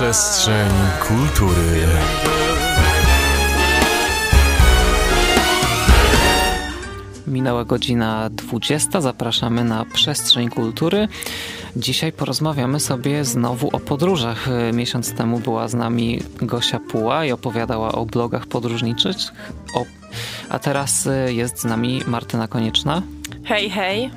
Przestrzeń kultury. Minęła godzina 20. Zapraszamy na Przestrzeń Kultury. Dzisiaj porozmawiamy sobie znowu o podróżach. Miesiąc temu była z nami Gosia Puła i opowiadała o blogach podróżniczych. O... A teraz jest z nami Martyna Konieczna. Hej, hej.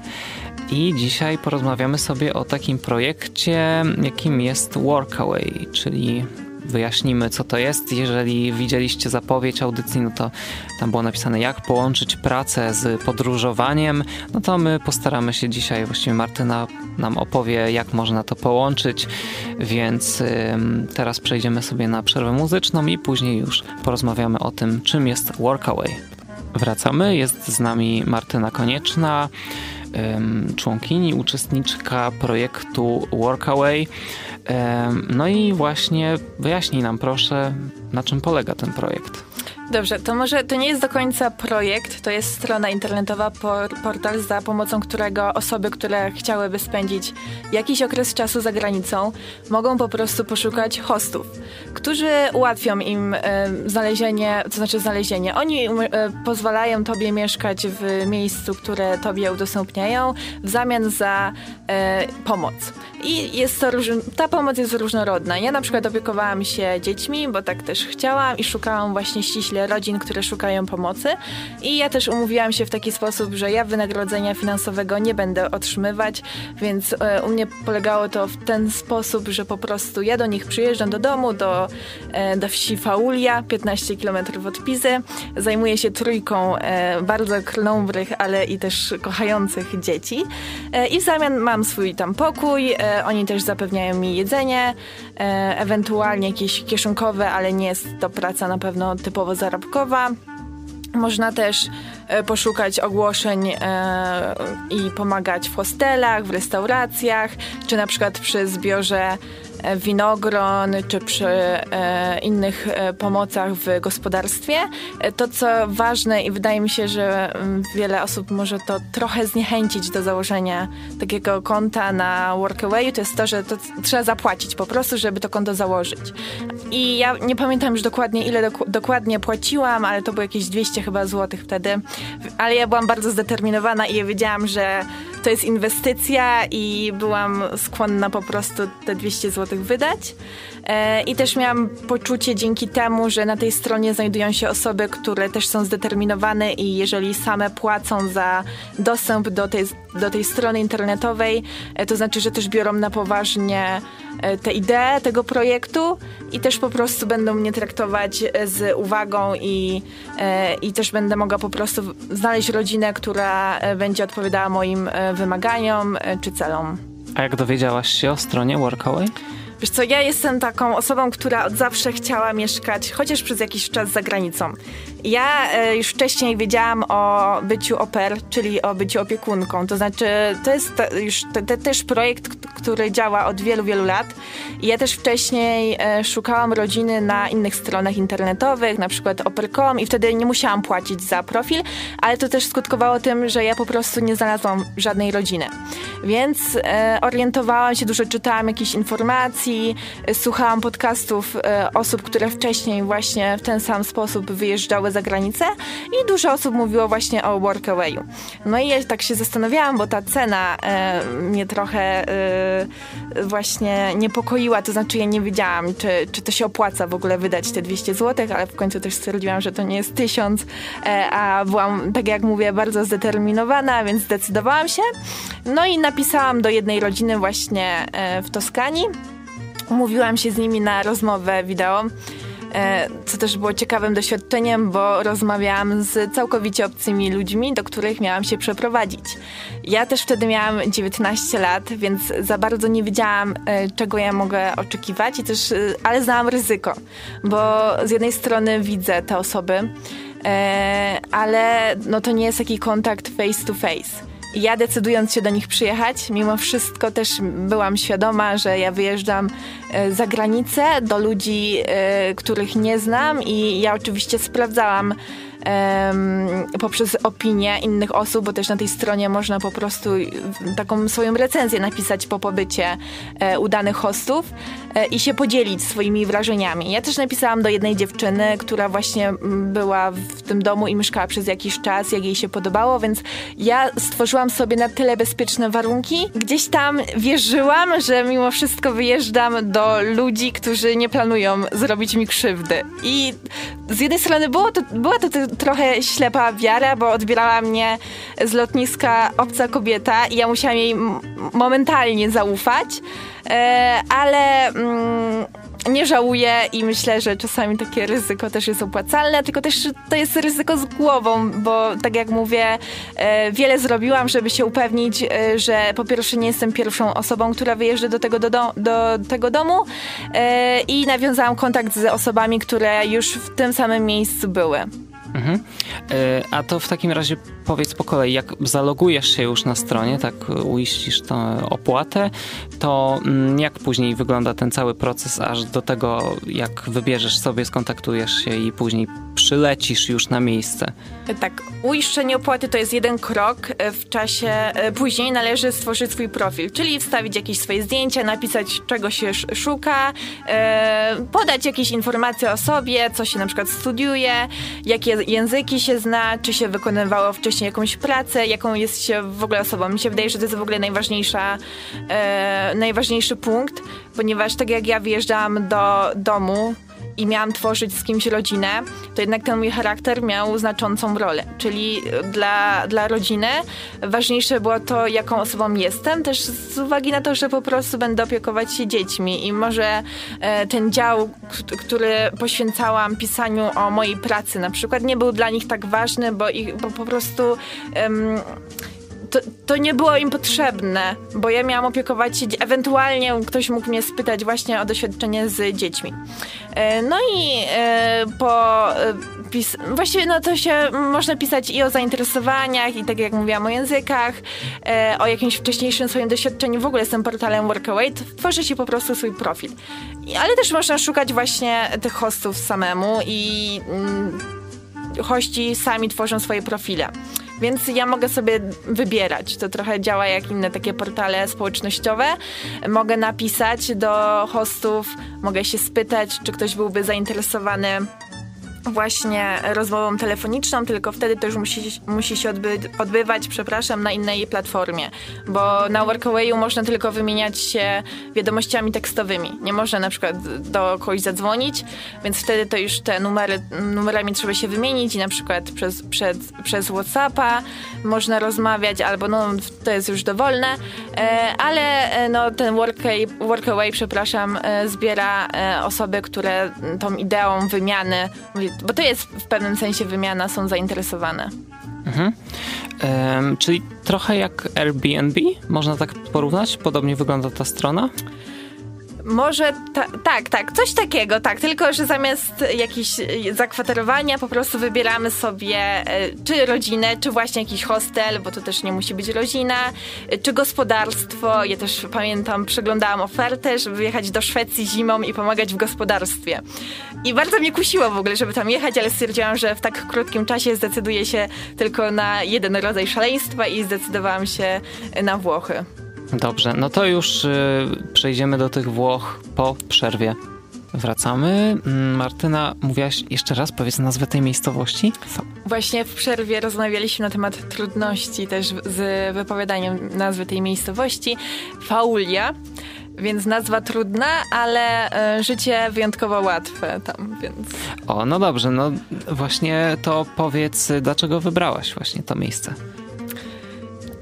I dzisiaj porozmawiamy sobie o takim projekcie, jakim jest Workaway, czyli wyjaśnimy, co to jest. Jeżeli widzieliście zapowiedź audycji, no to tam było napisane, jak połączyć pracę z podróżowaniem. No to my postaramy się dzisiaj, właściwie Martyna nam opowie, jak można to połączyć, więc teraz przejdziemy sobie na przerwę muzyczną i później już porozmawiamy o tym, czym jest Workaway. Wracamy, jest z nami Martyna Konieczna, członkini, uczestniczka projektu Workaway. No i właśnie wyjaśnij nam proszę, na czym polega ten projekt. Dobrze, to może to nie jest do końca projekt, to jest strona internetowa, portal, za pomocą którego osoby, które chciałyby spędzić jakiś okres czasu za granicą, mogą po prostu poszukać hostów, którzy ułatwią im e, znalezienie, to znaczy znalezienie. Oni e, pozwalają tobie mieszkać w miejscu, które tobie udostępniają w zamian za e, pomoc. I jest to ta pomoc jest różnorodna. Ja na przykład opiekowałam się dziećmi, bo tak też chciałam i szukałam właśnie ściśle rodzin, które szukają pomocy. I ja też umówiłam się w taki sposób, że ja wynagrodzenia finansowego nie będę otrzymywać, więc e, u mnie polegało to w ten sposób, że po prostu ja do nich przyjeżdżam do domu, do, e, do wsi Faulia, 15 km od Pizy. Zajmuję się trójką e, bardzo krnąbrych, ale i też kochających dzieci. I w zamian mam swój tam pokój, oni też zapewniają mi jedzenie, ewentualnie jakieś kieszonkowe, ale nie jest to praca na pewno typowo zarobkowa. Można też e, poszukać ogłoszeń e, i pomagać w hostelach, w restauracjach, czy na przykład przy zbiorze winogron czy przy e, innych e, pomocach w gospodarstwie. To, co ważne i wydaje mi się, że mm, wiele osób może to trochę zniechęcić do założenia takiego konta na Workawayu, to jest to, że to trzeba zapłacić po prostu, żeby to konto założyć. I ja nie pamiętam już dokładnie, ile dok dokładnie płaciłam, ale to było jakieś 200 chyba złotych wtedy. Ale ja byłam bardzo zdeterminowana i wiedziałam, że to jest inwestycja i byłam skłonna po prostu te 200 zł wydać. E, I też miałam poczucie dzięki temu, że na tej stronie znajdują się osoby, które też są zdeterminowane i jeżeli same płacą za dostęp do tej, do tej strony internetowej, e, to znaczy, że też biorą na poważnie e, tę ideę tego projektu i też po prostu będą mnie traktować z uwagą i, i też będę mogła po prostu znaleźć rodzinę, która będzie odpowiadała moim wymaganiom czy celom. A jak dowiedziałaś się o stronie Workaway? Wiesz co, ja jestem taką osobą, która od zawsze chciała mieszkać chociaż przez jakiś czas za granicą. Ja e, już wcześniej wiedziałam o byciu oper, czyli o byciu opiekunką. To znaczy, to jest już też projekt, który działa od wielu, wielu lat. I ja też wcześniej e, szukałam rodziny na innych stronach internetowych, na przykład oper.com i wtedy nie musiałam płacić za profil, ale to też skutkowało tym, że ja po prostu nie znalazłam żadnej rodziny. Więc e, orientowałam się, dużo czytałam jakichś informacji, słuchałam podcastów osób, które wcześniej właśnie w ten sam sposób wyjeżdżały za granicę i dużo osób mówiło właśnie o Workawayu. No i ja tak się zastanawiałam, bo ta cena e, mnie trochę e, właśnie niepokoiła, to znaczy ja nie wiedziałam, czy, czy to się opłaca w ogóle wydać te 200 zł, ale w końcu też stwierdziłam, że to nie jest 1000, e, a byłam, tak jak mówię, bardzo zdeterminowana, więc zdecydowałam się. No i napisałam do jednej rodziny właśnie e, w Toskanii. Umówiłam się z nimi na rozmowę wideo. E, co też było ciekawym doświadczeniem, bo rozmawiałam z całkowicie obcymi ludźmi, do których miałam się przeprowadzić. Ja też wtedy miałam 19 lat, więc za bardzo nie wiedziałam, e, czego ja mogę oczekiwać, i też, e, ale znałam ryzyko, bo z jednej strony widzę te osoby, ale no to nie jest taki kontakt face to face ja decydując się do nich przyjechać, mimo wszystko też byłam świadoma, że ja wyjeżdżam e, za granicę do ludzi, e, których nie znam i ja oczywiście sprawdzałam poprzez opinie innych osób, bo też na tej stronie można po prostu taką swoją recenzję napisać po pobycie e, udanych hostów. E, i się podzielić swoimi wrażeniami. Ja też napisałam do jednej dziewczyny, która właśnie mm, była w tym domu i mieszkała przez jakiś czas, jak jej się podobało, więc ja stworzyłam sobie na tyle bezpieczne warunki. Gdzieś tam wierzyłam, że mimo wszystko wyjeżdżam do ludzi, którzy nie planują zrobić mi krzywdy. I z jednej strony było to, była to trochę ślepa wiara, bo odbierała mnie z lotniska obca kobieta i ja musiałam jej momentalnie zaufać, ale mm, nie żałuję i myślę, że czasami takie ryzyko też jest opłacalne, tylko też to jest ryzyko z głową, bo tak jak mówię, e, wiele zrobiłam, żeby się upewnić, e, że po pierwsze nie jestem pierwszą osobą, która wyjeżdża do tego, do, do tego domu i nawiązałam kontakt z osobami, które już w tym samym miejscu były. Mhm. A to w takim razie powiedz po kolei, jak zalogujesz się już na stronie, tak uiścisz tę opłatę, to mm, jak później wygląda ten cały proces, aż do tego, jak wybierzesz sobie, skontaktujesz się i później przylecisz już na miejsce? Tak, uiszczenie opłaty to jest jeden krok e, w czasie, e, później należy stworzyć swój profil, czyli wstawić jakieś swoje zdjęcia, napisać czego się szuka, e, podać jakieś informacje o sobie, co się na przykład studiuje, jakie języki się zna, czy się wykonywało wcześniej jakąś pracę, jaką jest się w ogóle osobą. Mi się wydaje, że to jest w ogóle najważniejsza, najważniejszy punkt, ponieważ tak jak ja wyjeżdżałam do domu, i miałam tworzyć z kimś rodzinę, to jednak ten mój charakter miał znaczącą rolę. Czyli dla, dla rodziny ważniejsze było to, jaką osobą jestem, też z uwagi na to, że po prostu będę opiekować się dziećmi i może e, ten dział, który poświęcałam pisaniu o mojej pracy na przykład, nie był dla nich tak ważny, bo, ich, bo po prostu to, to nie było im potrzebne, bo ja miałam opiekować się, ewentualnie ktoś mógł mnie spytać właśnie o doświadczenie z dziećmi. E, no i e, po e, pis właściwie no to się można pisać i o zainteresowaniach i tak jak mówiłam o językach, o jakimś wcześniejszym swoim doświadczeniu. W ogóle z tym portalem Workaway tworzy się po prostu swój profil. Ale też można szukać właśnie tych hostów samemu i mm, hości sami tworzą swoje profile. Więc ja mogę sobie wybierać. To trochę działa jak inne takie portale społecznościowe. Mogę napisać do hostów, mogę się spytać, czy ktoś byłby zainteresowany właśnie rozmową telefoniczną, tylko wtedy to już musi, musi się odby odbywać, przepraszam, na innej platformie, bo na Workawayu można tylko wymieniać się wiadomościami tekstowymi. Nie można na przykład do kogoś zadzwonić, więc wtedy to już te numery, numerami trzeba się wymienić i na przykład przez, przez, przez Whatsappa można rozmawiać, albo no to jest już dowolne, e, ale e, no ten Workaway, Workaway przepraszam, e, zbiera osoby, które tą ideą wymiany bo to jest w pewnym sensie wymiana, są zainteresowane. Mhm. Um, czyli trochę jak Airbnb, można tak porównać? Podobnie wygląda ta strona? Może ta, tak, tak, coś takiego, tak, tylko że zamiast jakiejś zakwaterowania po prostu wybieramy sobie e, czy rodzinę, czy właśnie jakiś hostel, bo to też nie musi być rodzina, e, czy gospodarstwo. Ja też pamiętam, przeglądałam ofertę, żeby jechać do Szwecji zimą i pomagać w gospodarstwie. I bardzo mnie kusiło w ogóle, żeby tam jechać, ale stwierdziłam, że w tak krótkim czasie zdecyduję się tylko na jeden rodzaj szaleństwa i zdecydowałam się na Włochy. Dobrze, no to już y, przejdziemy do tych Włoch po przerwie. Wracamy. Mm, Martyna, mówiłaś jeszcze raz, powiedz nazwę tej miejscowości. Co? Właśnie w przerwie rozmawialiśmy na temat trudności też z wypowiadaniem nazwy tej miejscowości. Faulia, więc nazwa trudna, ale y, życie wyjątkowo łatwe tam, więc... O, no dobrze, no właśnie to powiedz, dlaczego wybrałaś właśnie to miejsce?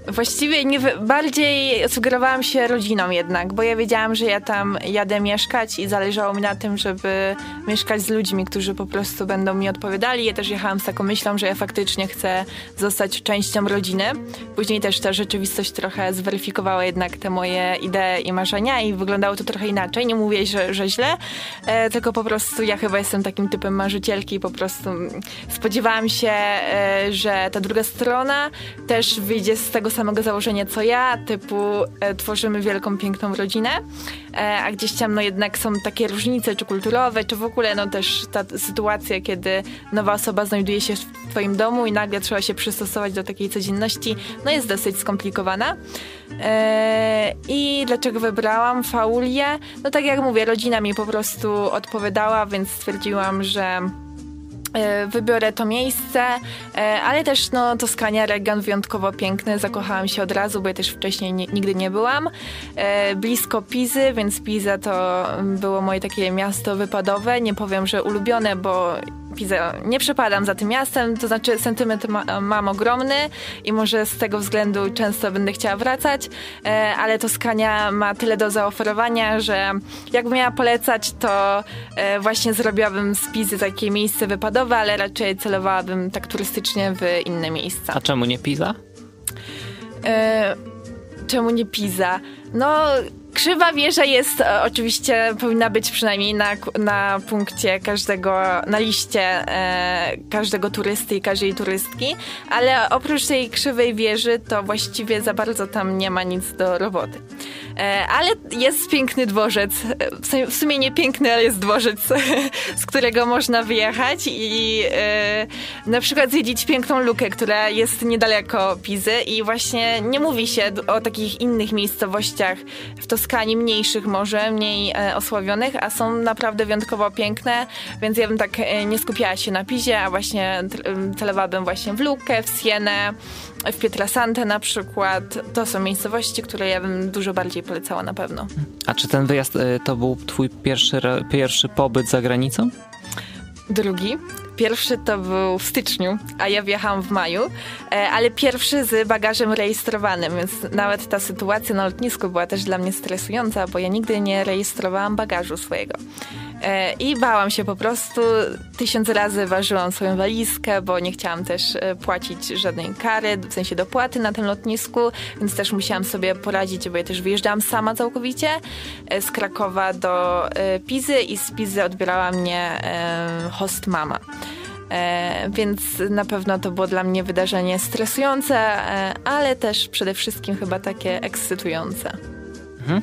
Właściwie nie, bardziej sugerowałam się rodziną jednak, bo ja wiedziałam, że ja tam jadę mieszkać i zależało mi na tym, żeby mieszkać z ludźmi, którzy po prostu będą mi odpowiadali. Ja też jechałam z taką myślą, że ja faktycznie chcę zostać częścią rodziny. Później też ta rzeczywistość trochę zweryfikowała jednak te moje idee i marzenia i wyglądało to trochę inaczej. Nie mówię, że, że źle, e, tylko po prostu ja chyba jestem takim typem marzycielki i po prostu spodziewałam się, e, że ta druga strona też wyjdzie z tego samego założenia co ja, typu e, tworzymy wielką, piękną rodzinę, e, a gdzieś tam no jednak są takie różnice, czy kulturowe, czy w ogóle no też ta sytuacja, kiedy nowa osoba znajduje się w twoim domu i nagle trzeba się przystosować do takiej codzienności, no jest dosyć skomplikowana. E, I dlaczego wybrałam Faulię? No tak jak mówię, rodzina mi po prostu odpowiadała, więc stwierdziłam, że wybiorę to miejsce, e, ale też no, Toskania, region wyjątkowo piękny, zakochałam się od razu, bo ja też wcześniej nie, nigdy nie byłam. E, blisko Pizy, więc Piza to było moje takie miasto wypadowe. Nie powiem, że ulubione, bo Pizę nie przepadam za tym miastem, to znaczy sentyment ma, mam ogromny i może z tego względu często będę chciała wracać, e, ale Toskania ma tyle do zaoferowania, że jakbym miała polecać, to e, właśnie zrobiłabym z Pizy takie miejsce wypadowe, ale raczej celowałabym tak turystycznie w inne miejsca. A czemu nie Piza? E, czemu nie Piza? No, Krzywa wieża jest e, oczywiście, powinna być przynajmniej na, na punkcie każdego, na liście e, każdego turysty i każdej turystki, ale oprócz tej krzywej wieży to właściwie za bardzo tam nie ma nic do roboty. E, ale jest piękny dworzec, e, w sumie nie piękny, ale jest dworzec, z którego można wyjechać i e, na przykład zwiedzić piękną lukę, która jest niedaleko Pizy i właśnie nie mówi się o takich innych miejscowościach w to Toskanii, mniejszych może, mniej e, osławionych, a są naprawdę wyjątkowo piękne, więc ja bym tak e, nie skupiała się na Pizie, a właśnie celowałabym właśnie w Lukę, w Sienę, w Pietrasante na przykład. To są miejscowości, które ja bym dużo bardziej polecała na pewno. A czy ten wyjazd e, to był twój pierwszy, pierwszy pobyt za granicą? Drugi. Pierwszy to był w styczniu, a ja wjechałam w maju, e, ale pierwszy z bagażem rejestrowanym, więc nawet ta sytuacja na lotnisku była też dla mnie stresująca, bo ja nigdy nie rejestrowałam bagażu swojego. E, I bałam się po prostu. Tysiąc razy ważyłam swoją walizkę, bo nie chciałam też e, płacić żadnej kary, w sensie dopłaty na tym lotnisku, więc też musiałam sobie poradzić, bo ja też wyjeżdżałam sama całkowicie z Krakowa do Pizy i z Pizy odbierała mnie host mama. E, więc na pewno to było dla mnie wydarzenie stresujące, e, ale też przede wszystkim chyba takie ekscytujące. Mhm.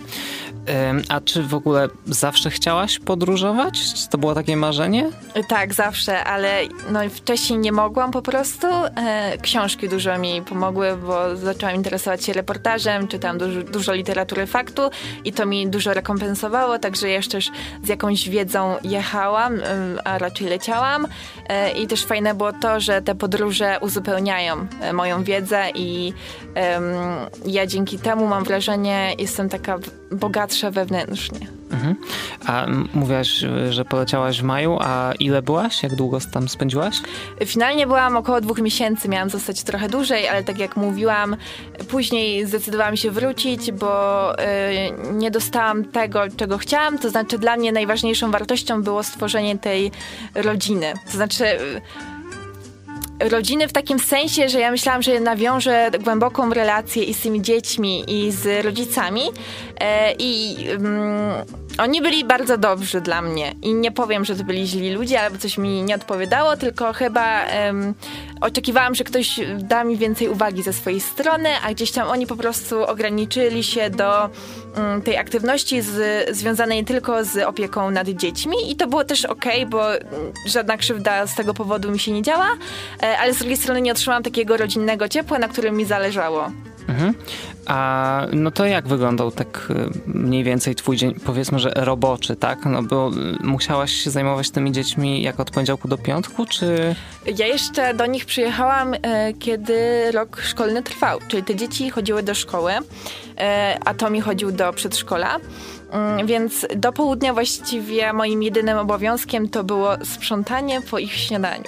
A czy w ogóle zawsze chciałaś podróżować? Czy to było takie marzenie? Tak, zawsze, ale no, wcześniej nie mogłam po prostu. E, książki dużo mi pomogły, bo zaczęłam interesować się reportażem, czytam dużo, dużo literatury faktu i to mi dużo rekompensowało, także jeszcze z jakąś wiedzą jechałam, a raczej leciałam. E, I też fajne było to, że te podróże uzupełniają e, moją wiedzę i ja dzięki temu mam wrażenie, jestem taka bogatsza wewnętrznie. Mhm. A mówiłaś, że poleciałaś w maju, a ile byłaś? Jak długo tam spędziłaś? Finalnie byłam około dwóch miesięcy, miałam zostać trochę dłużej, ale tak jak mówiłam, później zdecydowałam się wrócić, bo y, nie dostałam tego, czego chciałam. To znaczy dla mnie najważniejszą wartością było stworzenie tej rodziny. To znaczy... Y, rodziny w takim sensie, że ja myślałam, że nawiążę głęboką relację i z tymi dziećmi, i z rodzicami. E, I mm, oni byli bardzo dobrzy dla mnie. I nie powiem, że to byli źli ludzie, albo coś mi nie odpowiadało, tylko chyba oczekiwałam, że ktoś da mi więcej uwagi ze swojej strony, a gdzieś tam oni po prostu ograniczyli się do mm, tej aktywności z, związanej tylko z opieką nad dziećmi. I to było też ok, bo żadna krzywda z tego powodu mi się nie działa, e, ale z drugiej strony nie otrzymałam takiego rodzinnego ciepła, na którym mi zależało. Mhm. A no to jak wyglądał tak y, mniej więcej twój dzień, powiedzmy, że roboczy, tak? No bo y, musiałaś się zajmować tymi dziećmi jak od poniedziałku do piątku, czy... Ja jeszcze do nich przyjechałam, e, kiedy rok szkolny trwał, czyli te dzieci chodziły do szkoły, e, a Tomi chodził do przedszkola. Mm, więc do południa właściwie moim jedynym obowiązkiem to było sprzątanie po ich śniadaniu.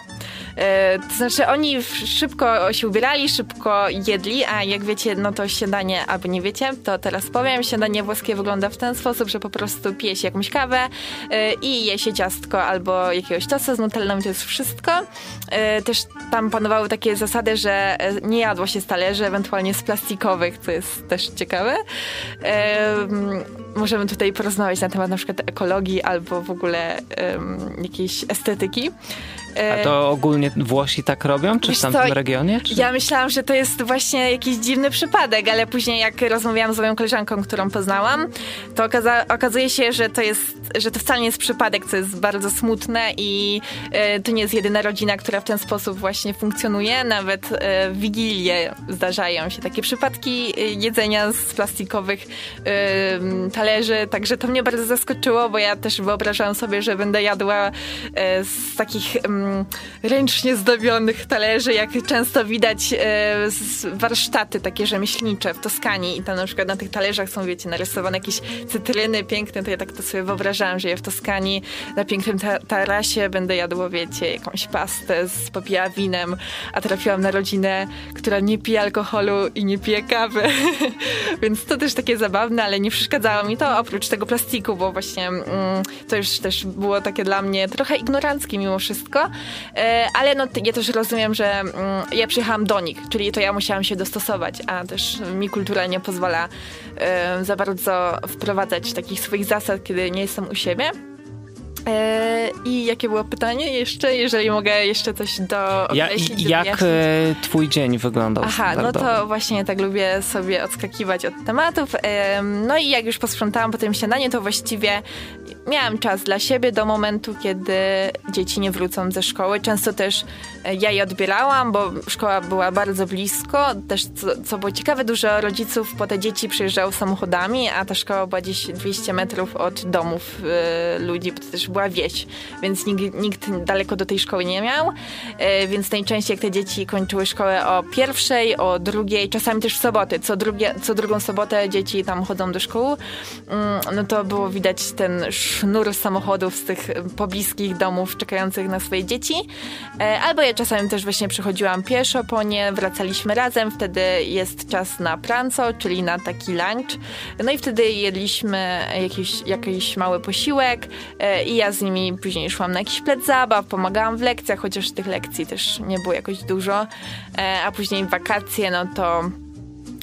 E, to znaczy oni szybko się ubierali, szybko jedli, a jak wiecie, no to śniadanie, albo nie wiecie, to teraz powiem, śniadanie włoskie wygląda w ten sposób, że po prostu pije się jakąś kawę e, i je się ciastko albo jakiegoś tosta z nutellą to jest wszystko. E, też tam panowały takie zasady, że nie jadło się z talerzy, ewentualnie z plastikowych, co jest też ciekawe. Możemy tutaj porozmawiać na temat na przykład ekologii albo w ogóle jakiejś estetyki. A to ogólnie Włosi tak robią? Czy Wiesz w tamtym co, regionie? Czy... Ja myślałam, że to jest właśnie jakiś dziwny przypadek, ale później jak rozmawiałam z moją koleżanką, którą poznałam, to okazuje się, że to jest, że to wcale nie jest przypadek, co jest bardzo smutne i e, to nie jest jedyna rodzina, która w ten sposób właśnie funkcjonuje. Nawet e, w Wigilię zdarzają się takie przypadki e, jedzenia z plastikowych e, talerzy, także to mnie bardzo zaskoczyło, bo ja też wyobrażałam sobie, że będę jadła e, z takich mm, ręcznie zdobionych talerzy, jak często widać e, warsztaty takie rzemieślnicze w Toskanii. I tam na przykład na tych talerzach są, wiecie, narysowane jakieś cytryny piękne, to ja tak to sobie wyobrażałam, że ja w Toskanii na pięknym ta tarasie będę jadła, wiecie, jakąś pastę z popija winem, a trafiłam na rodzinę, która nie pije alkoholu i nie pije kawy, więc to też takie zabawne, ale nie przeszkadzało mi to, oprócz tego plastiku, bo właśnie mm, to już też było takie dla mnie trochę ignoranckie mimo wszystko, ale no ja też rozumiem, że mm, ja przyjechałam do nich, czyli to ja musiałam się dostosować, a też mi kultura nie pozwala e, za bardzo wprowadzać takich swoich zasad, kiedy nie jestem u siebie. E, I jakie było pytanie jeszcze, jeżeli mogę jeszcze coś do Ja, jak e, twój dzień wyglądał? Aha, no to właśnie tak lubię sobie odskakiwać od tematów. Em, No i jak już posprzątałam po tym śniadaniu, to właściwie miałam czas dla siebie do momentu, kiedy dzieci nie wrócą ze szkoły. Często też e, ja je odbierałam, bo szkoła była bardzo blisko. Też, co, co było ciekawe, dużo rodziców po te dzieci przyjeżdżało samochodami, a ta szkoła była gdzieś 200 metrów od domów e, ludzi, bo to też była wieś, więc nikt, nikt daleko do tej szkoły nie miał. E, Więc najczęściej jak te dzieci kończyły szkołę o pierwszej, o drugiej, czasami też w soboty. Co, drugie, co drugą sobotę dzieci tam chodzą do szkoły. Mm, No to było widać ten sznur samochodów z tych pobliskich domów czekających na swoje dzieci. E, Albo ja czasami też właśnie przychodziłam pieszo po nie, wracaliśmy razem, wtedy jest czas na pranco, czyli na taki lunch. No i wtedy jedliśmy jakiś, jakiś mały posiłek e, i ja z nimi później szłam na jakiś plac zabaw, pomagałam w lekcjach, chociaż tych lekcji też nie było jakoś dużo. E, A później wakacje, no to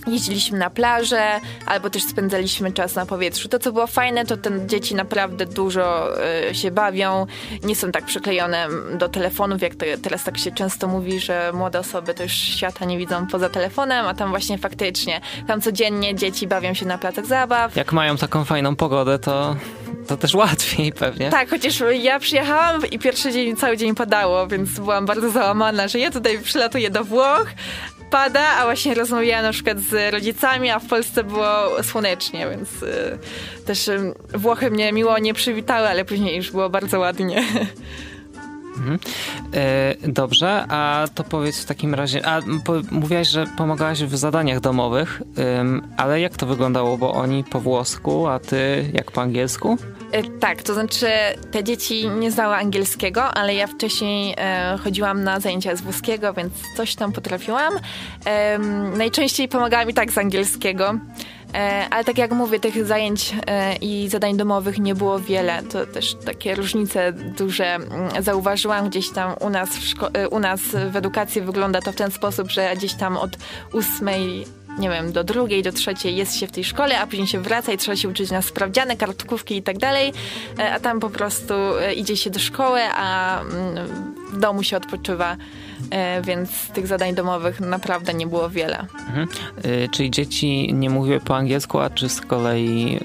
jeździliśmy na plażę, albo też spędzaliśmy czas na powietrzu. To, co było fajne, to te dzieci naprawdę dużo e, się bawią, nie są tak przyklejone do telefonów, jak to teraz tak się często mówi, że młode osoby to już świata nie widzą poza telefonem, a tam właśnie faktycznie, tam codziennie dzieci bawią się na placach zabaw. Jak mają taką fajną pogodę, to, to też łatwiej pewnie. Tak, chociaż ja przyjechałam i pierwszy dzień cały dzień padało, więc byłam bardzo załamana, że ja tutaj przylatuję do Włoch, pada, a właśnie rozmawiałam na przykład z rodzicami, a w Polsce było słonecznie, więc y, też y, Włochy mnie miło nie przywitały, ale później już było bardzo ładnie. E, dobrze, a to powiedz w takim razie, a po, mówiłaś, że pomagałaś w zadaniach domowych, ale jak to wyglądało, bo oni po włosku, a ty jak po angielsku? E, Tak, to znaczy te dzieci nie znały angielskiego, ale ja wcześniej e, chodziłam na zajęcia z włoskiego, więc coś tam potrafiłam. Em, najczęściej pomagała mi tak z angielskiego. E, ale tak jak mówię, tych zajęć e, i zadań domowych nie było wiele. To też takie różnice duże mm, zauważyłam gdzieś tam u nas w, szko- e, u nas w edukacji wygląda to w ten sposób, że gdzieś tam od ósmej nie wiem, do drugiej, do trzeciej jest się w tej szkole, a później się wraca i trzeba się uczyć na sprawdziane, kartkówki i tak dalej, E, a tam po prostu e, idzie się do szkoły, a mm, w domu się odpoczywa, więc tych zadań domowych naprawdę nie było wiele. Mhm. Y, czyli dzieci nie mówiły po angielsku, a czy z kolei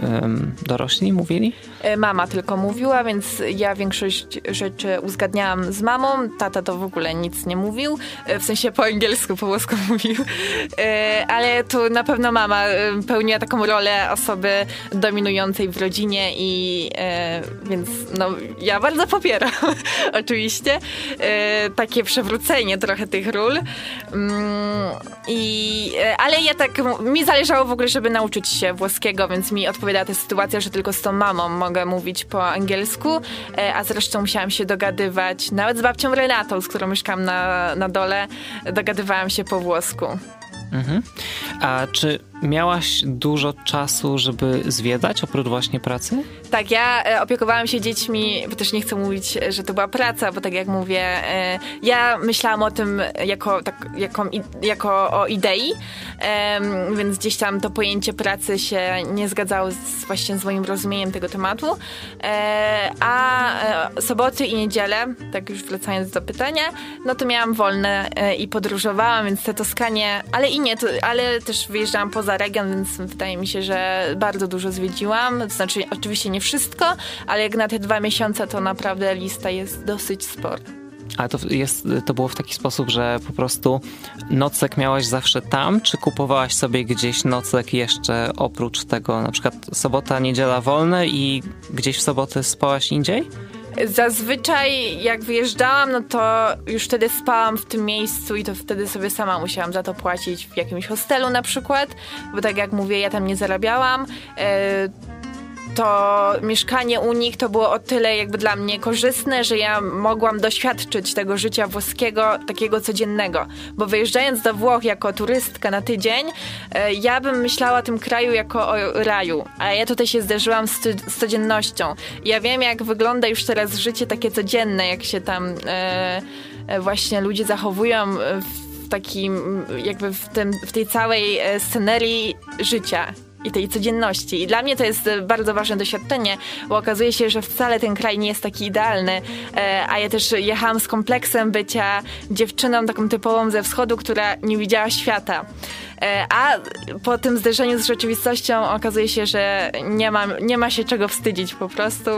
dorośli mówili? E, Mama tylko mówiła, więc ja większość rzeczy uzgadniałam z mamą. Tata to w ogóle nic nie mówił, e, w sensie po angielsku, po włosku mówił. E, Ale tu na pewno mama e, pełniła taką rolę osoby dominującej w rodzinie i e, więc no, ja bardzo popieram oczywiście e, takie przewrócenie trochę tych ról. Mm, I, e, ale ja tak, mi zależało w ogóle, żeby nauczyć się włoskiego, więc mi odpowiadała ta sytuacja, że tylko z tą mamą mogę mówić po angielsku, e, a zresztą musiałam się dogadywać, nawet z babcią Renatą, z którą mieszkam na, na dole, dogadywałam się po włosku. Mhm. A czy miałaś dużo czasu, żeby zwiedzać oprócz właśnie pracy? Tak, ja e, opiekowałam się dziećmi, bo też nie chcę mówić, że to była praca, bo tak jak mówię, e, ja myślałam o tym jako, tak, jako, jako o idei, więc gdzieś tam to pojęcie pracy się nie zgadzało z, właśnie z moim rozumieniem tego tematu. E, a soboty i niedzielę, tak już wracając do pytania, no to miałam wolne i podróżowałam, więc te Toskanie, ale i nie, to, ale też wyjeżdżałam poza region, więc wydaje mi się, że bardzo dużo zwiedziłam. Znaczy, oczywiście nie wszystko, ale jak na te dwa miesiące, to naprawdę lista jest dosyć spora. Ale to, jest, to było w taki sposób, że po prostu nocleg miałaś zawsze tam, czy kupowałaś sobie gdzieś nocleg jeszcze oprócz tego, na przykład sobota, niedziela wolne i gdzieś w sobotę spałaś indziej? Zazwyczaj jak wyjeżdżałam, no to już wtedy spałam w tym miejscu i to wtedy sobie sama musiałam za to płacić w jakimś hostelu na przykład, bo tak jak mówię, ja tam nie zarabiałam. E, to mieszkanie u nich to było o tyle jakby dla mnie korzystne, że ja mogłam doświadczyć tego życia włoskiego takiego codziennego. Bo wyjeżdżając do Włoch jako turystka na tydzień, e, ja bym myślała o tym kraju jako o raju. A ja tutaj się zderzyłam z, z codziennością. Ja wiem, jak wygląda już teraz życie takie codzienne, jak się tam e, e właśnie ludzie zachowują w takim, jakby w, tym, w tej całej e, scenerii życia i tej codzienności. I dla mnie to jest e, bardzo ważne doświadczenie, bo okazuje się, że wcale ten kraj nie jest taki idealny, e, a ja też jechałam z kompleksem bycia dziewczyną taką typową ze wschodu, która nie widziała świata. E, a po tym zderzeniu z rzeczywistością okazuje się, że nie ma, nie ma się czego wstydzić po prostu.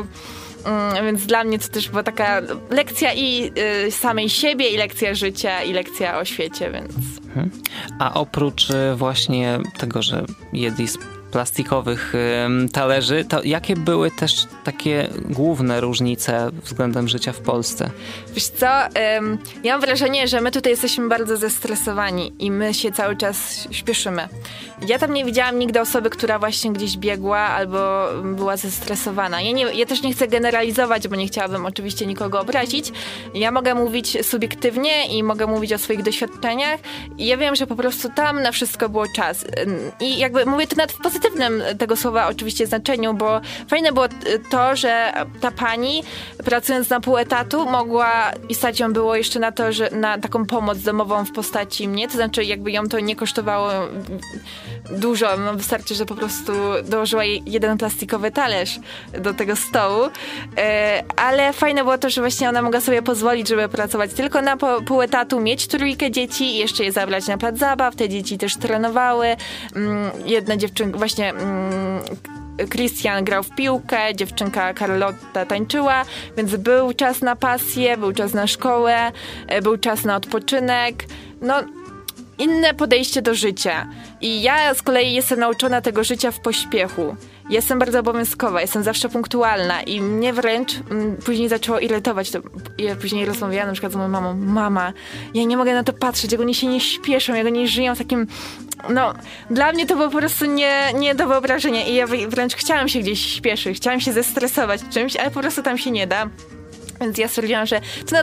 Mm, więc dla mnie to też była taka lekcja i samej siebie, i lekcja życia, i lekcja o świecie, więc. Mhm. A oprócz właśnie tego, że jedli plastikowych talerzy, to jakie były też takie główne różnice względem życia w Polsce? Wiesz co, ja mam wrażenie, że my tutaj jesteśmy bardzo zestresowani i my się cały czas śpieszymy. Ja tam nie widziałam nigdy osoby, która właśnie gdzieś biegła albo była zestresowana. Ja, nie, ja też nie chcę generalizować, bo nie chciałabym oczywiście nikogo obrazić. Ja mogę mówić subiektywnie i mogę mówić o swoich doświadczeniach i ja wiem, że po prostu tam na wszystko było czas. I jakby mówię to nawet w pozytywnym tego słowa oczywiście znaczeniu, bo fajne było to, że ta pani pracując na pół etatu mogła i stać ją było jeszcze na to, że na taką pomoc domową w postaci mnie, to znaczy jakby ją to nie kosztowało dużo, no wystarczy, że po prostu dołożyła jej jeden plastikowy talerz do tego stołu, e, ale fajne było to, że właśnie ona mogła sobie pozwolić, żeby pracować tylko na pół etatu, mieć trójkę dzieci i jeszcze je zabrać na plac zabaw, te dzieci też trenowały, mm, jedna dziewczynka, właśnie mm, Christian grał w piłkę, dziewczynka Carlotta tańczyła, więc był czas na pasję, był czas na szkołę, e, był czas na odpoczynek. No, inne podejście do życia. I ja z kolei jestem nauczona tego życia w pośpiechu. Jestem bardzo obowiązkowa, jestem zawsze punktualna i mnie wręcz m, mm, później zaczęło irytować. To, ja później rozmawiałam na przykład z moją mamą. Mama, ja nie mogę na to patrzeć, jak oni się nie śpieszą, jak oni żyją takim no, dla mnie to było po prostu nie, nie do wyobrażenia i ja wręcz chciałam się gdzieś śpieszyć, chciałam się zestresować czymś, ale po prostu tam się nie da. Więc ja stwierdziłam, że to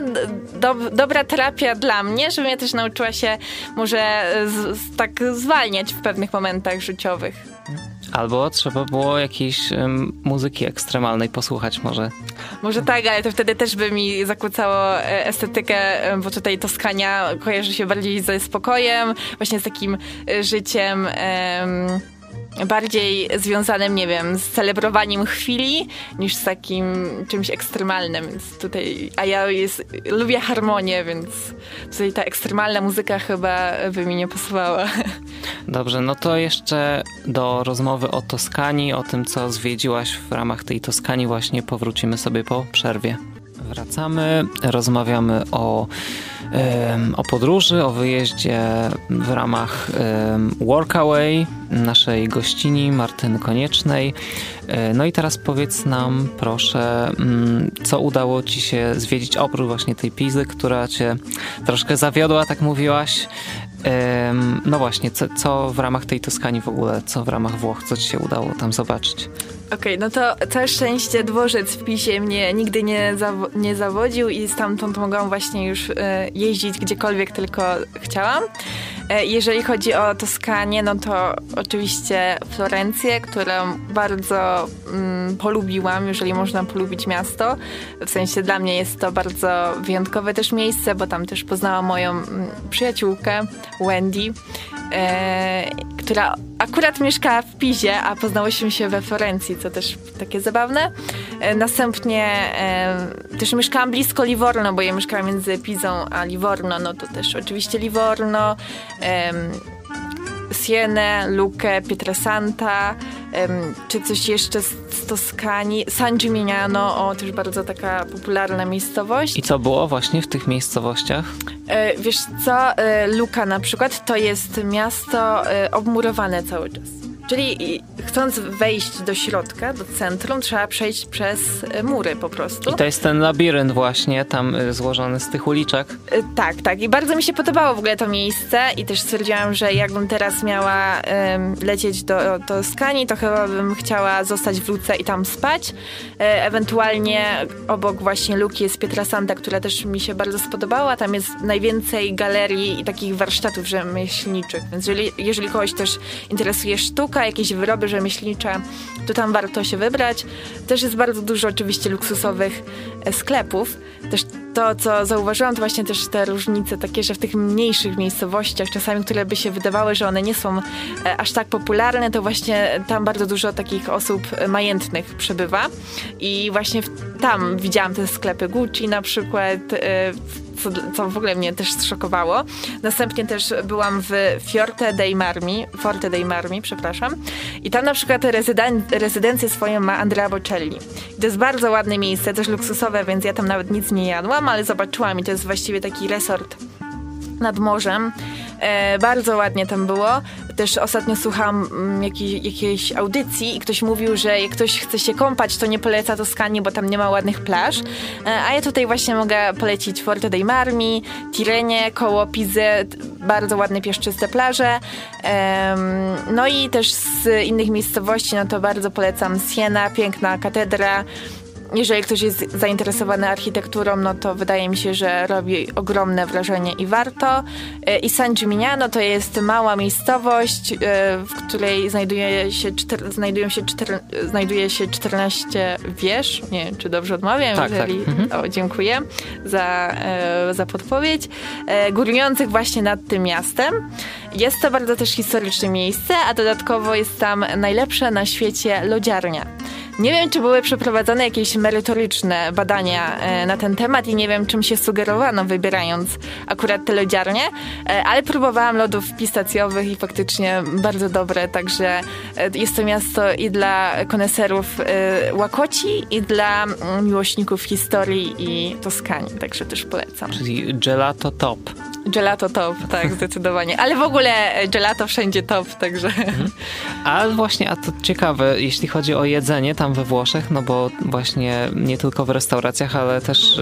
do, dobra terapia dla mnie, żebym ja też nauczyła się może z, z, tak zwalniać w pewnych momentach życiowych. Albo trzeba było jakiejś um, muzyki ekstremalnej posłuchać może. Może tak, ale to wtedy też by mi zakłócało e, estetykę, bo tutaj Toskania kojarzy się bardziej ze spokojem, właśnie z takim e, życiem... Um, bardziej związanym, nie wiem, z celebrowaniem chwili niż z takim czymś ekstremalnym. Więc tutaj, a ja jest, lubię harmonię, więc tutaj ta ekstremalna muzyka chyba by mi nie pasowała. Dobrze, no to jeszcze do rozmowy o Toskanii, o tym, co zwiedziłaś w ramach tej Toskanii właśnie powrócimy sobie po przerwie. Wracamy, rozmawiamy o o podróży, o wyjeździe w ramach Workaway naszej gościni Martyny Koniecznej. E, no i teraz powiedz nam proszę, mm, co udało Ci się zwiedzić oprócz właśnie tej Pizy, która Cię troszkę zawiodła, tak mówiłaś. No właśnie, co, co w ramach tej Toskanii w ogóle, co w ramach Włoch, co Ci się udało tam zobaczyć? Okej, okay, no to całe szczęście dworzec w PiSie mnie nigdy nie, zawo nie zawodził i stamtąd mogłam właśnie już e, jeździć gdziekolwiek tylko chciałam. E, jeżeli chodzi o Toskanię, no to oczywiście Florencję, którą bardzo mm, polubiłam, jeżeli można polubić miasto. W sensie dla mnie jest to bardzo wyjątkowe też miejsce, bo tam też poznałam moją mm, przyjaciółkę Wendy, e, która akurat mieszkała w Pizie, a poznałyśmy się we Florencji, co też takie zabawne. E, następnie e, też mieszkałam blisko Livorno, bo ja mieszkałam między Pizą a Livorno, no to też oczywiście Livorno, Sienę, Lukę, Pietrasanta, um, czy coś jeszcze z, z Toskanii, San Gimignano, o, też bardzo taka popularna miejscowość. I co było właśnie w tych miejscowościach? E, wiesz co, e, Luka na przykład to jest miasto e, obmurowane cały czas. Czyli chcąc wejść do środka, do centrum, trzeba przejść przez e, mury po prostu. I to jest ten labirynt właśnie tam e, złożony z tych uliczek. E, tak, tak. I bardzo mi się podobało w ogóle to miejsce i też stwierdziłam, że jakbym teraz miała um, lecieć do, do Skani, to chyba bym chciała zostać w Luce i tam spać. E, ewentualnie obok właśnie Luki jest Pietrasanta, która też mi się bardzo spodobała. Tam jest najwięcej galerii i takich warsztatów rzemieślniczych, więc jeżeli, jeżeli kogoś też interesuje sztuka, jakieś wyroby rzemieślnicze, to tam warto się wybrać. Też jest bardzo dużo oczywiście luksusowych e, sklepów. Też to, co zauważyłam, to właśnie też te różnice takie, że w tych mniejszych miejscowościach, czasami, które by się wydawały, że one nie są e, aż tak popularne, to właśnie tam bardzo dużo takich osób majętnych przebywa. I właśnie tam widziałam te sklepy Gucci na przykład, e, co, co w ogóle mnie też zszokowało. Następnie też byłam w Fiorte dei Marmi, Forte dei Marmi, przepraszam. I tam na przykład rezyden, rezydencję swoją ma Andrea Bocelli. To jest bardzo ładne miejsce, też luksusowe, więc ja tam nawet nic nie jadłam, ale zobaczyłam i to jest właściwie taki resort nad morzem. E, bardzo ładnie tam było. Też ostatnio słuchałam mm, jakiej, jakiejś audycji i ktoś mówił, że jak ktoś chce się kąpać, to nie poleca Toskanii, bo tam nie ma ładnych plaż. E, a ja tutaj właśnie mogę polecić Forte dei Marmi, Tirenie, koło Pizy, bardzo ładne pieszczyste plaże. E, no i też z innych miejscowości, no to bardzo polecam Siena, piękna katedra, jeżeli ktoś jest zainteresowany architekturą, no to wydaje mi się, że robi ogromne wrażenie i warto. E, I San Gimignano to jest mała miejscowość, e, w której znajduje się, czter, znajdują się czter, znajduje się 14 wież. Nie wiem, czy dobrze odmawiam. Tak, jeżeli, tak. Mhm. O, dziękuję za, e, za podpowiedź. Górujących właśnie nad tym miastem. Jest to bardzo też historyczne miejsce, a dodatkowo jest tam najlepsza na świecie lodziarnia. Nie wiem, czy były przeprowadzone jakieś merytoryczne badania e, na ten temat i nie wiem, czym się sugerowano, wybierając akurat te lodziarnie, e, ale próbowałam lodów pistacjowych i faktycznie bardzo dobre, także e, jest to miasto i dla koneserów łakoci, i dla mm, miłośników historii i Toskanii, także też polecam. Czyli gelato top. Gelato top, tak, zdecydowanie. Ale w ogóle gelato wszędzie top, także... Mhm. A właśnie, a to ciekawe, jeśli chodzi o jedzenie tam we Włoszech, no bo właśnie nie tylko w restauracjach, ale też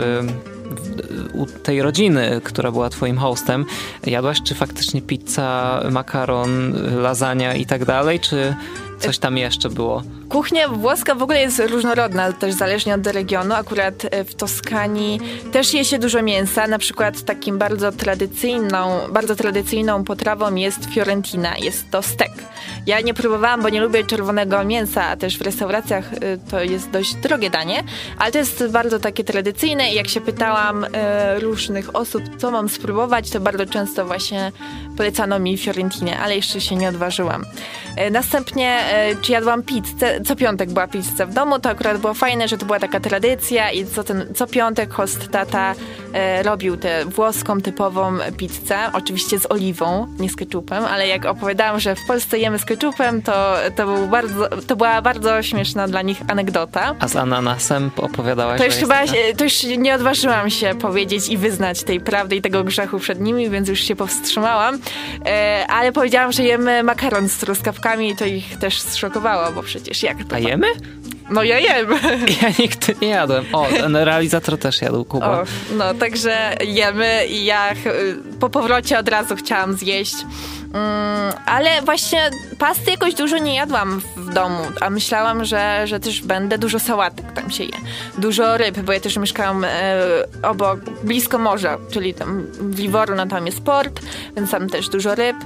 u tej rodziny, która była twoim hostem, jadłaś czy faktycznie pizza, makaron, lasagna i tak dalej, czy coś tam jeszcze było? Kuchnia włoska w ogóle jest różnorodna, też zależnie od regionu. Akurat e, w Toskanii też je się dużo mięsa. Na przykład takim bardzo tradycyjną, bardzo tradycyjną potrawą jest fiorentina. Jest to stek. Ja nie próbowałam, bo nie lubię czerwonego mięsa, a też w restauracjach e, to jest dość drogie danie, ale to jest bardzo takie tradycyjne i jak się pytałam e, różnych osób, co mam spróbować, to bardzo często właśnie polecano mi fiorentinę, ale jeszcze się nie odważyłam. Następnie, czy jadłam pizzę, co piątek była pizza w domu, to akurat było fajne, że to była taka tradycja i co, ten, co piątek host tata e, robił tę włoską, typową pizzę, oczywiście z oliwą, nie z ketchupem, ale jak opowiadałam, że w Polsce jemy z ketchupem, to, to, był bardzo, to była bardzo śmieszna dla nich anegdota. A z ananasem opowiadałaś? To już chyba, to już nie odważyłam się powiedzieć i wyznać tej prawdy i tego grzechu przed nimi, więc już się powstrzymałam, e, ale powiedziałam, że jemy makaron z truskawkami i to ich też zszokowało, bo przecież jak to? A jemy? No ja jem. Ja nigdy nie jadłem. O, ten realizator też jadł, Kuba. O, no, także jemy i ja po powrocie od razu chciałam zjeść. Mm, ale właśnie pasty jakoś dużo nie jadłam w domu, a myślałam, że, że też będę dużo sałatek tam się je. Dużo ryb, bo ja też mieszkałam e, obok, blisko morza, czyli tam w Liworu, no tam jest port, więc tam też dużo ryb.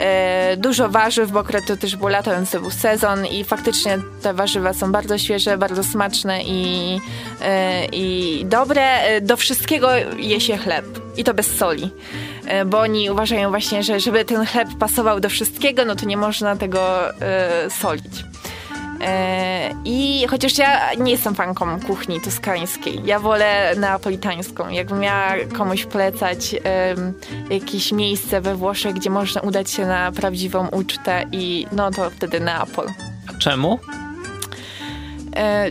E, dużo warzyw, bo akurat to też było lato, więc to był sezon i faktycznie te warzywa są bardzo świeże, bardzo smaczne i, e, i dobre. E, do wszystkiego je się chleb i to bez soli. E, bo oni uważają właśnie, że żeby ten chleb pasował do wszystkiego, no to nie można tego e, solić. E, I chociaż ja nie jestem fanką kuchni toskańskiej, ja wolę neapolitańską. Jakbym miała komuś polecać jakieś miejsce we Włoszech, gdzie można udać się na prawdziwą ucztę i no to wtedy Neapol. A czemu?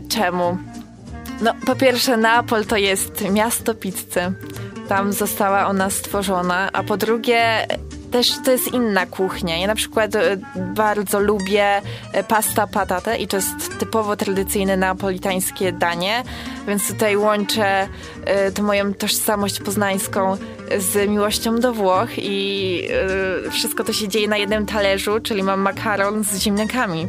czemu? No, po pierwsze, Neapol to jest miasto pizzy. Tam została ona stworzona, a po drugie, też to jest inna kuchnia. Ja na przykład e, bardzo lubię e, pasta patate i to jest typowo tradycyjne neapolitańskie danie, więc tutaj łączę e, tę moją tożsamość poznańską z miłością do Włoch i wszystko to się dzieje na jednym talerzu, czyli mam makaron z ziemniakami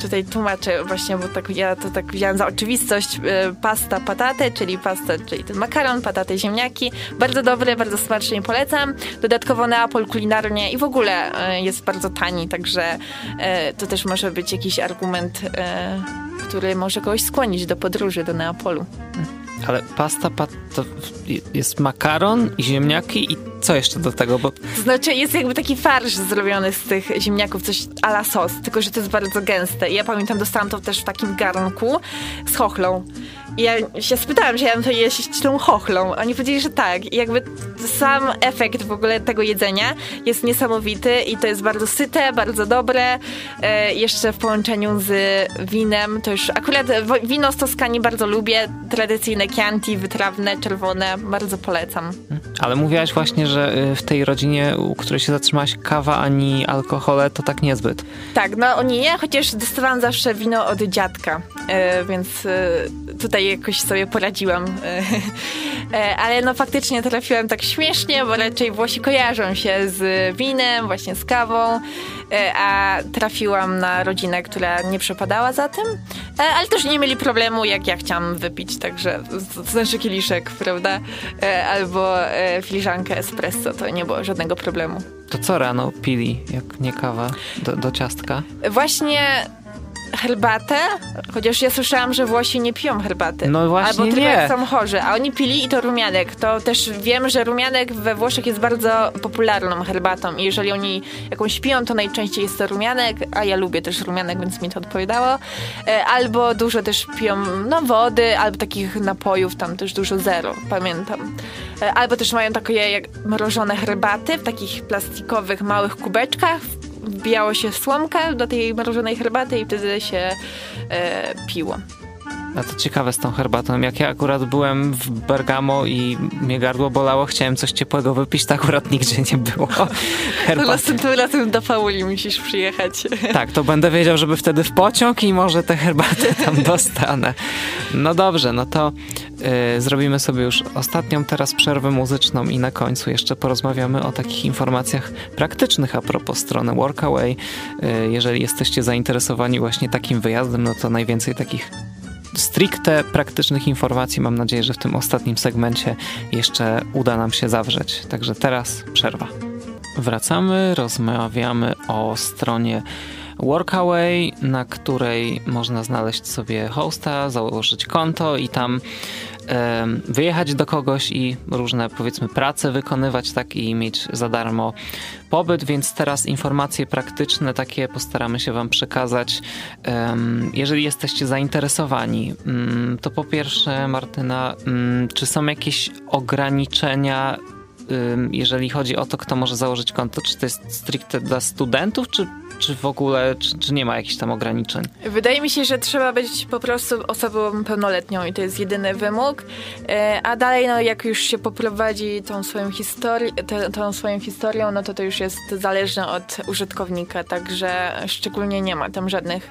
tutaj tłumaczę właśnie, bo tak ja to tak wziąłem za oczywistość. Y, pasta patate, czyli pasta, czyli ten makaron, pataty, ziemniaki. Bardzo dobre, bardzo smacznie polecam. Dodatkowo Neapol kulinarnie i w ogóle y, jest bardzo tani, także y, to też może być jakiś argument, który może kogoś skłonić do podróży do Neapolu. Ale pasta pat, to jest makaron i ziemniaki i co jeszcze do tego? Bo... Znaczy jest jakby taki farsz zrobiony z tych ziemniaków, coś a la sos, tylko że to jest bardzo gęste. I ja pamiętam, dostałam to też w takim garnku z chochlą. I ja się spytałam, czy ja mam to jeść tą chochlą. Oni powiedzieli, że tak. I jakby sam efekt w ogóle tego jedzenia jest niesamowity i to jest bardzo syte, bardzo dobre. E, jeszcze w połączeniu z winem, to już akurat wino z Toskanii bardzo lubię. Tradycyjne Chianti, wytrawne, czerwone, bardzo polecam. Ale mówiłaś właśnie, że y, w tej rodzinie, u której się zatrzymałaś, kawa ani alkohole to tak niezbyt. Tak, no oni nie, chociaż dostawałam zawsze wino od dziadka, e, więc e, tutaj jakoś sobie poradziłam. E, ale no faktycznie trafiłam tak śmiesznie, bo raczej Włosi kojarzą się z winem, właśnie z kawą, e, a trafiłam na rodzinę, która nie przepadała za tym, e, ale też nie mieli problemu, jak ja chciałam wypić, także to znaczy kieliszek, prawda, albo filiżankę espresso, to nie było żadnego problemu. To co rano pili, jak nie kawa, do, do ciastka? Właśnie herbatę, chociaż ja słyszałam, że Włosi nie piją herbaty. No właśnie Albo tylko nie. są chorzy, a oni pili i to rumianek. To też wiem, że rumianek we Włoszech jest bardzo popularną herbatą i jeżeli oni jakąś piją, to najczęściej jest to rumianek, a ja lubię też rumianek, więc mi to odpowiadało. E, albo dużo też piją no, wody, albo takich napojów, tam też dużo zero, pamiętam. E, albo też mają takie jak mrożone herbaty w takich plastikowych, małych kubeczkach, wbijało się słomka do tej mrożonej herbaty i wtedy się e, piło. A to ciekawe z tą herbatą. Jak ja akurat byłem w Bergamo i mnie gardło bolało, chciałem coś ciepłego wypić, to akurat nigdzie nie było herbaty. To następnym razem do Pauli musisz przyjechać. Tak, to będę wiedział, żeby wtedy w pociąg i może te herbaty tam dostanę. No dobrze, no to y, zrobimy sobie już ostatnią teraz przerwę muzyczną i na końcu jeszcze porozmawiamy o takich informacjach praktycznych a propos strony Workaway. Y, jeżeli jesteście zainteresowani właśnie takim wyjazdem, no to najwięcej takich stricte praktycznych informacji mam nadzieję, że w tym ostatnim segmencie jeszcze uda nam się zawrzeć. Także teraz przerwa. Wracamy, rozmawiamy o stronie Workaway, na której można znaleźć sobie hosta, założyć konto i tam wyjechać do kogoś i różne powiedzmy prace wykonywać tak i mieć za darmo pobyt, więc teraz informacje praktyczne takie postaramy się wam przekazać. Jeżeli jesteście zainteresowani, mm, to po pierwsze Martyna, mm, czy są jakieś ograniczenia jeżeli chodzi o to, kto może założyć konto, czy to jest stricte dla studentów, czy czy w ogóle, czy, czy, nie ma jakichś tam ograniczeń? Wydaje mi się, że trzeba być po prostu osobą pełnoletnią i to jest jedyny wymóg. E, a dalej, no jak już się poprowadzi tą swoją, tą swoją historią, no to to już jest zależne od użytkownika, także szczególnie nie ma tam żadnych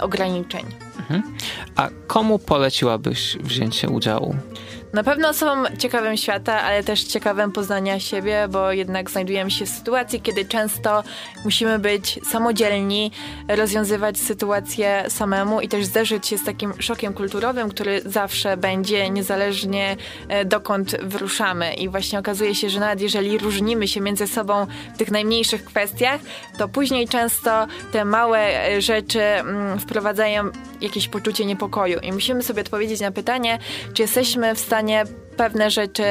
ograniczeń. Mhm. A komu poleciłabyś wzięcie udziału? Na pewno osobom ciekawym świata, ale też ciekawym poznania siebie, bo jednak znajdujemy się w sytuacji, kiedy często musimy być samodzielni, rozwiązywać sytuację samemu i też zderzyć się z takim szokiem kulturowym, który zawsze będzie, niezależnie e, dokąd wyruszamy. I właśnie okazuje się, że nawet jeżeli różnimy się między sobą w tych najmniejszych kwestiach, to później często te małe e, rzeczy mm, wprowadzają jakieś poczucie niepokoju. I musimy sobie odpowiedzieć na pytanie, czy jesteśmy w stanie pewne rzeczy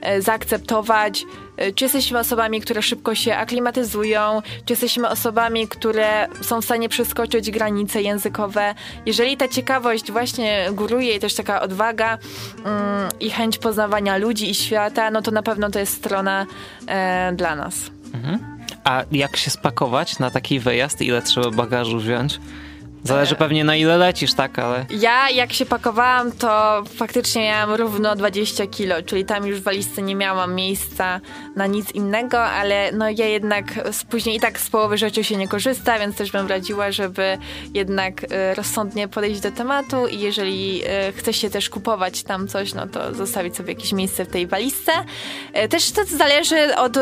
e, zaakceptować, e, czy jesteśmy osobami, które szybko się aklimatyzują, czy jesteśmy osobami, które są w stanie przeskoczyć granice językowe. Jeżeli ta ciekawość właśnie góruje i też taka odwaga mm, i chęć poznawania ludzi i świata, no to na pewno to jest strona e, dla nas. Mhm. A jak się spakować na taki wyjazd? Ile trzeba bagażu wziąć? Zależy pewnie na ile lecisz, tak, ale... Ja jak się pakowałam, to faktycznie miałam równo 20 kilo, czyli tam już w walizce nie miałam miejsca na nic innego, ale no ja jednak później i tak z połowy rzeczy się nie korzysta, więc też bym radziła, żeby jednak y, rozsądnie podejść do tematu i jeżeli y, chce się też kupować tam coś, no to zostawić sobie jakieś miejsce w tej walizce. Też to zależy od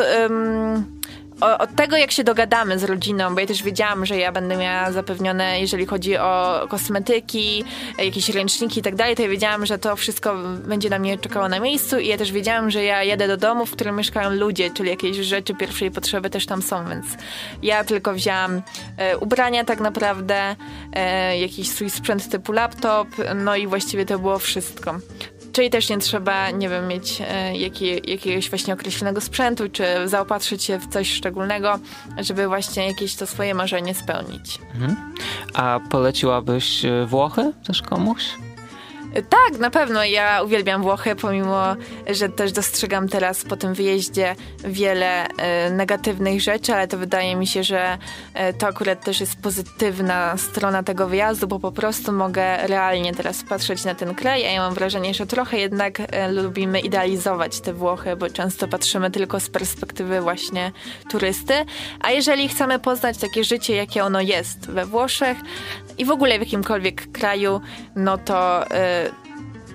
od tego, jak się dogadamy z rodziną, bo ja też wiedziałam, że ja będę miała zapewnione, jeżeli chodzi o kosmetyki, jakieś ręczniki i tak dalej, to ja wiedziałam, że to wszystko będzie na mnie czekało na miejscu i ja też wiedziałam, że ja jedę do domu, w którym mieszkają ludzie, czyli jakieś rzeczy pierwszej potrzeby też tam są, więc ja tylko wzięłam e, ubrania tak naprawdę, e, jakiś swój sprzęt typu laptop, no i właściwie to było wszystko. Czyli też nie trzeba, nie wiem, mieć e, jakie, jakiegoś właśnie określonego sprzętu, czy zaopatrzyć się w coś szczególnego, żeby właśnie jakieś to swoje marzenie spełnić. Mhm. A poleciłabyś e, Włochy też komuś? Tak, na pewno. Ja uwielbiam Włochy, pomimo, że też dostrzegam teraz po tym wyjeździe wiele e, negatywnych rzeczy, ale to wydaje mi się, że e, to akurat też jest pozytywna strona tego wyjazdu, bo po prostu mogę realnie teraz patrzeć na ten kraj, a ja mam wrażenie, że trochę jednak e, lubimy idealizować te Włochy, bo często patrzymy tylko z perspektywy właśnie turysty, a jeżeli chcemy poznać takie życie, jakie ono jest we Włoszech i w ogóle w jakimkolwiek kraju, no to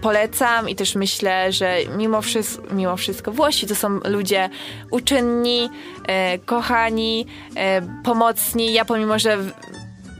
polecam i też myślę, że mimo, wszystko, mimo wszystko Włosi to są ludzie uczynni, e, kochani, e, pomocni. Ja pomimo, że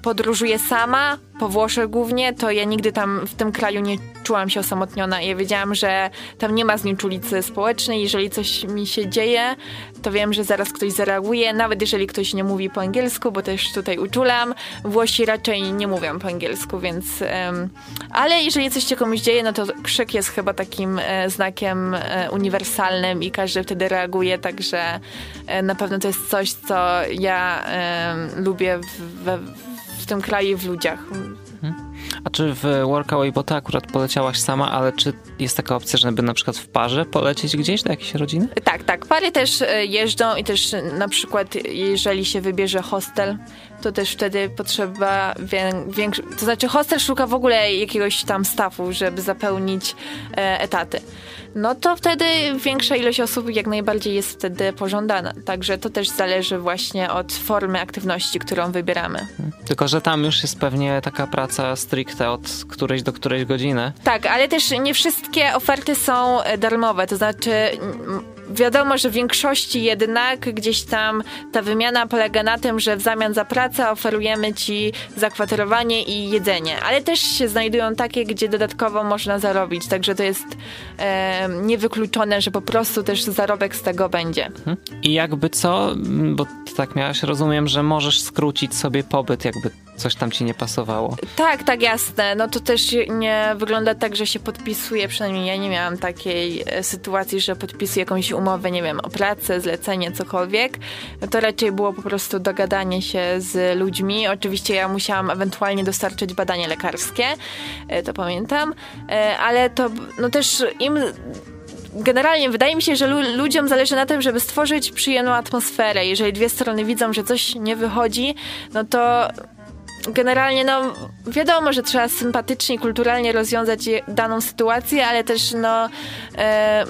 podróżuję sama, po Włoszech głównie, to ja nigdy tam w tym kraju nie czułam się osamotniona. Ja wiedziałam, że tam nie ma znieczulicy społecznej. Jeżeli coś mi się dzieje, to wiem, że zaraz ktoś zareaguje, nawet jeżeli ktoś nie mówi po angielsku, bo też tutaj uczulam. Włosi raczej nie mówią po angielsku, więc... Um, ale jeżeli coś się komuś dzieje, no to krzyk jest chyba takim e, znakiem e, uniwersalnym i każdy wtedy reaguje, także e, na pewno to jest coś, co ja lubię w, w, w tym kraju w ludziach. Mhm. A czy w Workaway, bo ty akurat poleciałaś sama, ale czy jest taka opcja, żeby na przykład w parze polecieć gdzieś do jakiejś rodziny? Tak, tak. Pary też e, jeżdżą i też na przykład jeżeli się wybierze hostel, to też wtedy potrzeba większy... To znaczy hostel szuka w ogóle jakiegoś tam stafu, żeby zapełnić e, etaty no to wtedy większa ilość osób jak najbardziej jest wtedy pożądana. Także to też zależy właśnie od formy aktywności, którą wybieramy. Tylko, że tam już jest pewnie taka praca stricte od którejś do którejś godziny. Tak, ale też nie wszystkie oferty są darmowe, to znaczy wiadomo, że w większości jednak gdzieś tam ta wymiana polega na tym, że w zamian za pracę oferujemy ci zakwaterowanie i jedzenie, ale też się znajdują takie, gdzie dodatkowo można zarobić, także to jest e, niewykluczone, że po prostu też zarobek z tego będzie. Mhm. I jakby co, bo tak miałaś, rozumiem, że możesz skrócić sobie pobyt, jakby coś tam ci nie pasowało. Tak, tak, jasne. No to też nie wygląda tak, że się podpisuje, przynajmniej ja nie miałam takiej e, sytuacji, że podpisuję jakąś umowę, nie wiem, o pracę, zlecenie, cokolwiek. No to raczej było po prostu dogadanie się z ludźmi. Oczywiście ja musiałam ewentualnie dostarczyć badanie lekarskie, e, to pamiętam, e, ale to no też im generalnie wydaje mi się, że lu ludziom zależy na tym, żeby stworzyć przyjemną atmosferę. Jeżeli dwie strony widzą, że coś nie wychodzi, no to generalnie no wiadomo, że trzeba sympatycznie kulturalnie rozwiązać daną sytuację, ale też no e,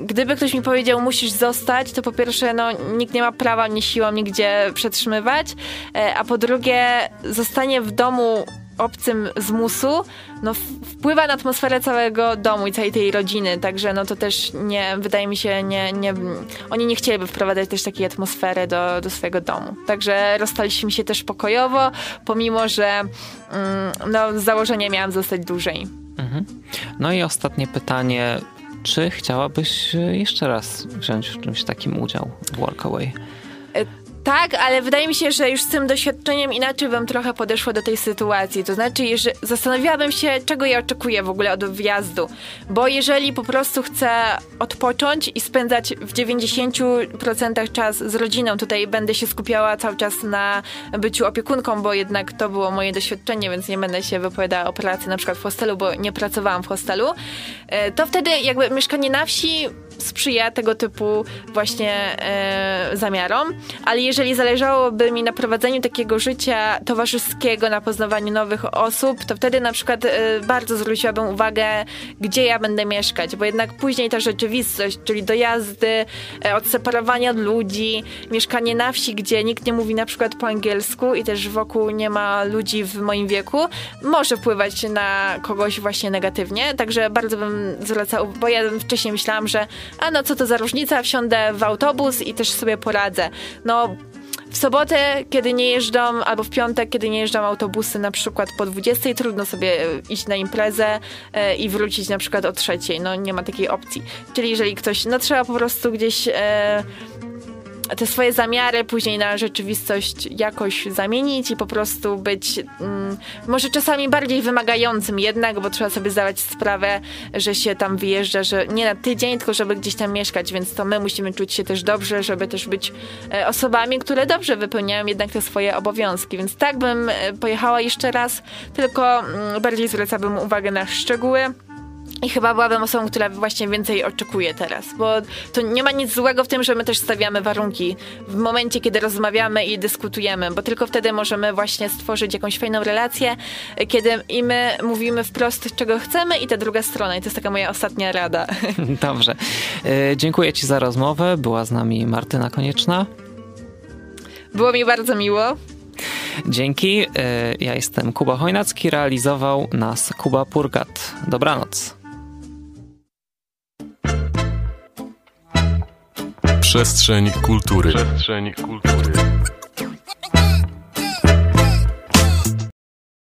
gdyby ktoś mi powiedział musisz zostać, to po pierwsze no nikt nie ma prawa mnie siłą nigdzie przetrzymywać, e, a po drugie zostanie w domu obcym z musu, no wpływa na atmosferę całego domu i całej tej rodziny, także no to też nie, wydaje mi się, nie, nie, oni nie chcieliby wprowadzać też takiej atmosfery do, do swojego domu. Także rozstaliśmy się też pokojowo, pomimo, że mm, no, z założenia miałam zostać dłużej. Mhm. No i ostatnie pytanie. Czy chciałabyś jeszcze raz wziąć w czymś takim udział w Workaway? Tak, ale wydaje mi się, że już z tym doświadczeniem inaczej bym trochę podeszła do tej sytuacji. To znaczy, że zastanawiałabym się, czego ja oczekuję w ogóle od wyjazdu. Bo jeżeli po prostu chcę odpocząć i spędzać w 90% czas z rodziną, tutaj będę się skupiała cały czas na byciu opiekunką, bo jednak to było moje doświadczenie, więc nie będę się wypowiadała o pracy na przykład w hostelu, bo nie pracowałam w hostelu, e, to wtedy jakby mieszkanie na wsi sprzyja tego typu właśnie e, zamiarom, ale jeżeli zależałoby mi na prowadzeniu takiego życia towarzyskiego, na poznawaniu nowych osób, to wtedy na przykład e, bardzo zwróciłabym uwagę, gdzie ja będę mieszkać, bo jednak później ta rzeczywistość, czyli dojazdy, e, od ludzi, mieszkanie na wsi, gdzie nikt nie mówi na przykład po angielsku i też wokół nie ma ludzi w moim wieku, może wpływać na kogoś właśnie negatywnie, także bardzo bym zwracał, bo ja wcześniej myślałam, że a no co to za różnica, wsiądę w autobus i też sobie poradzę. No w sobotę, kiedy nie jeżdżą, albo w piątek, kiedy nie jeżdżą autobusy na przykład po 20, trudno sobie e, iść na imprezę e, i wrócić na przykład o trzeciej. No nie ma takiej opcji. Czyli jeżeli ktoś, no trzeba po prostu gdzieś e, te swoje zamiary później na rzeczywistość jakoś zamienić i po prostu być mm, może czasami bardziej wymagającym jednak, bo trzeba sobie zdawać sprawę, że się tam wyjeżdża, że nie na tydzień, tylko żeby gdzieś tam mieszkać, więc to my musimy czuć się też dobrze, żeby też być e, osobami, które dobrze wypełniają jednak te swoje obowiązki, więc tak bym e, pojechała jeszcze raz, tylko mm, bardziej zwracałbym uwagę na szczegóły. I chyba byłabym osobą, która właśnie więcej oczekuje teraz, bo to nie ma nic złego w tym, że my też stawiamy warunki w momencie, kiedy rozmawiamy i dyskutujemy, bo tylko wtedy możemy właśnie stworzyć jakąś fajną relację, kiedy i my mówimy wprost, czego chcemy i ta druga strona. I to jest taka moja ostatnia rada. Dobrze. E, dziękuję Ci za rozmowę. Była z nami Martyna Konieczna. Było mi bardzo miło. Dzięki. E, ja jestem Kuba Chojnacki. Realizował nas Kuba Purgat. Dobranoc. Przestrzeń kultury. Przestrzeń kultury.